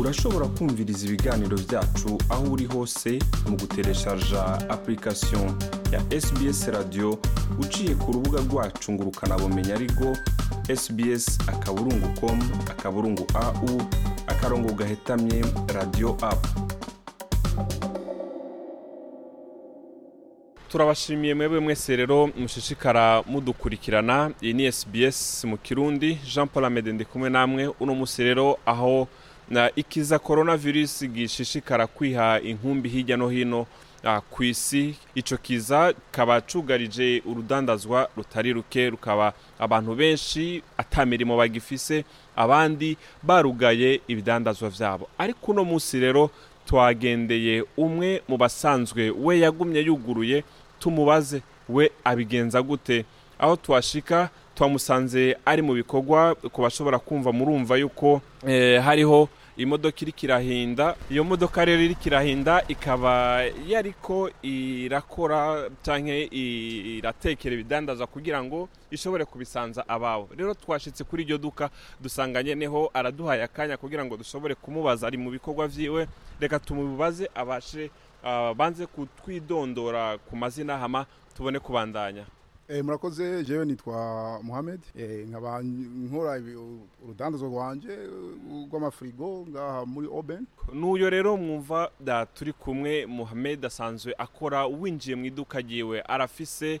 urashobora kumviriza ibiganiro byacu aho uri hose mu gutereshaja apurikasiyo ya SBS radiyo uciye ku rubuga rwacu ngo ukanabumenya ariko SBS akaburungu komu akaburungu au akarongo gahetamye radiyo apu turabashimiye mwebwe mwese rero mushishikara mudukurikirana iyi ni SBS mu kirundi jean paul amede ndi kumwe namwe uno munsi rero aho ikiza korona virusi gishishikara kwiha inkumbi hirya no hino ah, ku isi icyo kiza kaba cyugarije urudandazwa rutari ruke rukaba abantu benshi atamirimo bagifise abandi barugaye ibidandazwa byabo ariko uno munsi rero twagendeye umwe mu basanzwe we yagumye yuguruye tumubaze we abigenza gute aho twashika twamusanze ari mu bikorwa ku bashobora kumva murumva yuko eh, hariho imodoka iri kirahinda iyo modoka rero iri kirahinda ikaba yariko irakora cyangwa iratekera ibidandaza kugira ngo ishobore kubisanza abawe rero twashyitse kuri iryo duka dusanganye neho araduhaye akanya kugira ngo dushobore kumubaza ari mu bikorwa byiwe reka tumubaze abashe ah, banze kutwidondora ku mazina hama tubone kubandanya Eh, murakoze jewe nitwa muhammed eh, nkaba nkora urudandazwa rwanjye eh, rw'amafirigo ngaha muri oben n'uyo rero mwumva da turi kumwe muhammed asanzwe akora winjiye mu iduka ryiwe arafise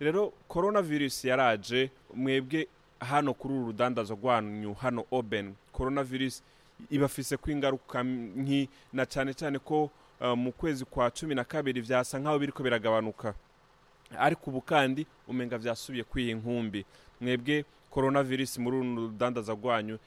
rero korona virusi yaraje mwebwe hano kuri uru rudandazo rwanyu hano obeni korona virusi ibafise kw'ingaruka nki na cyane cyane ko Eh, mu kwezi kwa cumi na kabiri byasa nk'aho biriko biragabanuka ariko ubu kandi umenga byasubiye kwiha inkumbi mwebwe korona virusi muri uru rudandaza rwanyu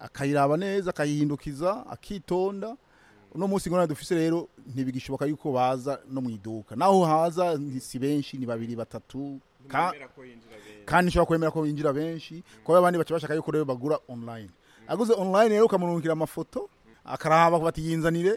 akayiraba neza akayihindukiza akitonda uno munsi ngo dufise rero ntibigishoboka yuko baza no mu iduka naho haza si benshi ni babiri batatu kandi nshobora kwemera ko binjira benshi mm. kuko abandi baca bashaka yuko rero bagura online mm. aguze online rero ukamurungikira amafoto akarahaba bati yinzanire mm.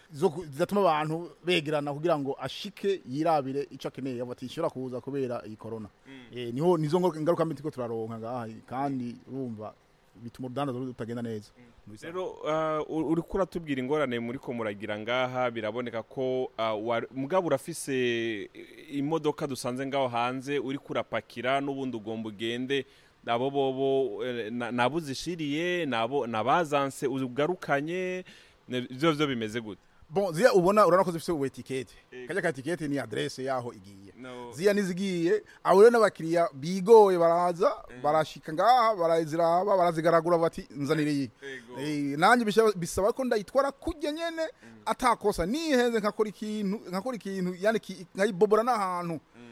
zidatuma abantu begerana kugira ngo ashike yirabire icyo akeneye batishyura kuza kubera iyi korona mm. eh, nizo ngaruka mbi turiko turaronka kandi urumva bituma uruganda rutagenda neza mm. rero uh, uri kuratubwira ingorane muri ko muragira ngaha biraboneka ko uh, mugabo urafise imodoka dusanze ngaho hanze uri kurapakira n'ubundi ugomba ugende nabo bobo eh, nabo uzishiriye nabo nabazanse ugarukanye ibyo byo bimeze gute bon zia ubona urana ifite ubu etikete kajya ka etikete ni adresse yaho igiye ziya nizigiye aho rero n'abakiriya bigoye baraza barashika ngaha baraziraba barazigaragura bati nzanire iyi eh, nanjye bisaba ko ndayitwara kujya nyene mm. atakosa nihenze nkakora ikintu nkakora ikintu yani nkayibobora n'ahantu mm.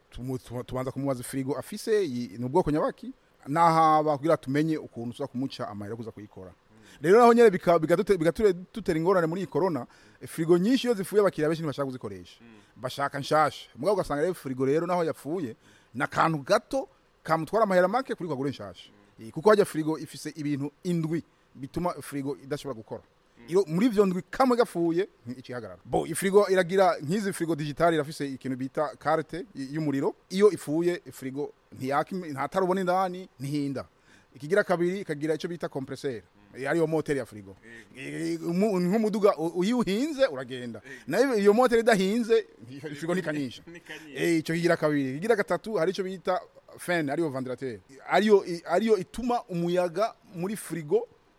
tubanza kumubaza firigo afise ni ubwoko nyabaki n'aha bakubwira tumenye ukuntu ushobora kumuca amayero yo kuza kuyikora rero naho nyine bigatutera ingorane muri iyi korona e, firigo nyinshi iyo zipfuye abakiriya benshi ntibashaka kuzikoresha mm. bashaka nshasha mugabo ugasanga rero firigo rero naho yapfuye ni akantu gato kamutwara amahera make kuri kagure nshasha mm. kuko hajya firigo ifise ibintu indwi bituma firigo idashobora gukora Mm. muri byo ndwi kamwe gafuye ikihagarara bo ifirigo iragira nk'izi firigo digitali irafise ikintu bita carte y'umuriro iyo ifuye ifirigo ntatarubona indani ntihinda ikigira kabiri ikagira icyo bita compresseur mm. ariyo moteri ya firigo mm. nk'umuduga uhinze uragenda nayo iyo moteri idahinze firigo nikanyisha eh, icyo kigira kabiri kigira gatatu hari icyo bita fan ariyo vandarateri ariyo ituma umuyaga muri firigo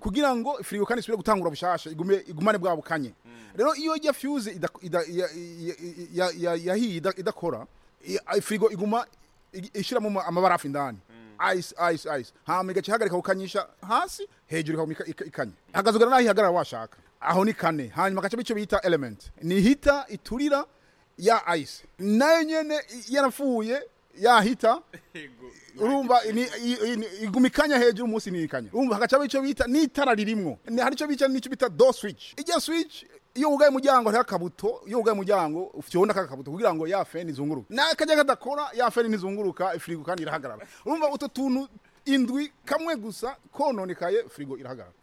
kugira ngo firigo kandi isubire gutangura bushasha igume igumane bwa bukanye rero iyo ya fuse yahiye idakora firigo iguma ishyiramo amabarafu indani hmm. ice ice ayisi hanyuma igaca ihagarika ukanyisha hasi hejuru ikanye hagazugana n'aho ihagarara washaka aho ni kane hanyuma agace bico bita elementi ni hita iturira ya ice nayo nyene yarafuye yahita urumva iguma ikanya hejuru umunsi ni ikanya urumva hagaca bita n'itara ririmwo hari icyo bica nico bita do switch ijya switch iyo wugaye umuryango hariho akabuto iyo wugaye umuryango ufite aka kabuto kugira ngo ya feni izunguruke n'akajya kadakora ya feni ntizunguruka firigo kandi irahagarara urumva utu tuntu indwi kamwe gusa kononekaye firigo irahagarara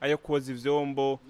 ayo koza ibyombo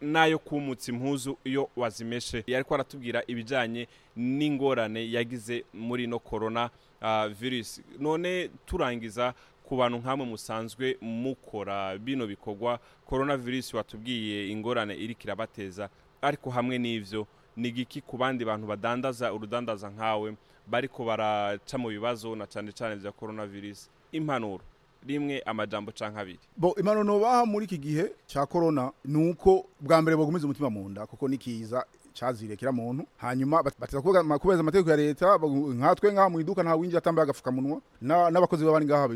n'ayo kumutsa impuzu iyo wazimeshe yari kwaratubwira ibijyanye n'ingorane yagize muri no korona ah, virusi none turangiza ku bantu nk'amwe musanzwe mukora bino bikorwa korona virusi watubwiye ingorane iri kirabateza ariko hamwe n'ibyo ni giki ku bandi bantu badandaza urudandaza nkawe bariko baraca mu bibazo na cyane cyane bya coronavirus impanuro rimwe amajambo canka abiri bo impanuro nobaha muri iki gihe cya corona uko bwa mbere bagumeze umutima mu nda kuko nikiza chazire kila muntu hanyuma batiza kuvuga amategeko ya leta nkatwe ngaha mu iduka nta winjira atambaye agafukamunwa n'abakozi baba bari ngaha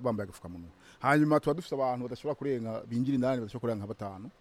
bambaye agafukamunwa hanyuma tuba dufite abantu badashobora kurenga binjira indani badashobora kurenga nka batanu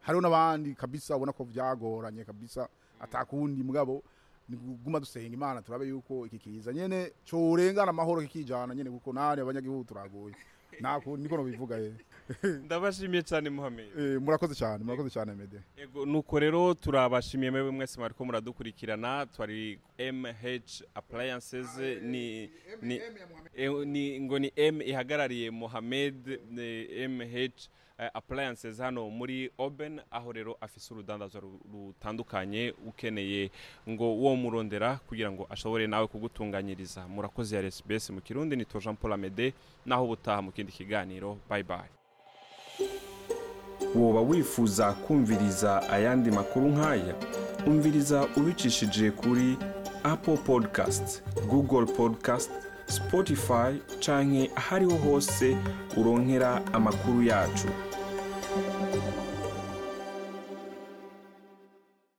hariho n'abandi kabisa ubona ko byagoranye kabisa atakundi mugabo guma dusenga imana turabe yuko iki kiza nyene corengana amahoro kikijana nyene kuko nane abanyagihugu turagoye nako niko no bivuga yeye ndabashimiye cyane muhameye eh, murakoze cyane murakoze cyane mede nuko rero turabashimiye mwebwe mwese mwari ko muradukurikirana twari mh appliances ah, eh, eh, ni ngo ni m ihagarariye muhamed mh appliances hano muri oben aho rero afise urudandazwa rutandukanye ukeneye ngo uwo murondera kugira ngo ashobore nawe kugutunganyiriza murakoze ya SBS mu kirundi ni to Jean Paul Amede naho ubutaha mu kindi kiganiro bye bye woba wifuza kumviriza ayandi makuru nk'aya umviriza ubicishije kuri apple podcast google podcast spotify canke ahariho hose uronkera amakuru yacu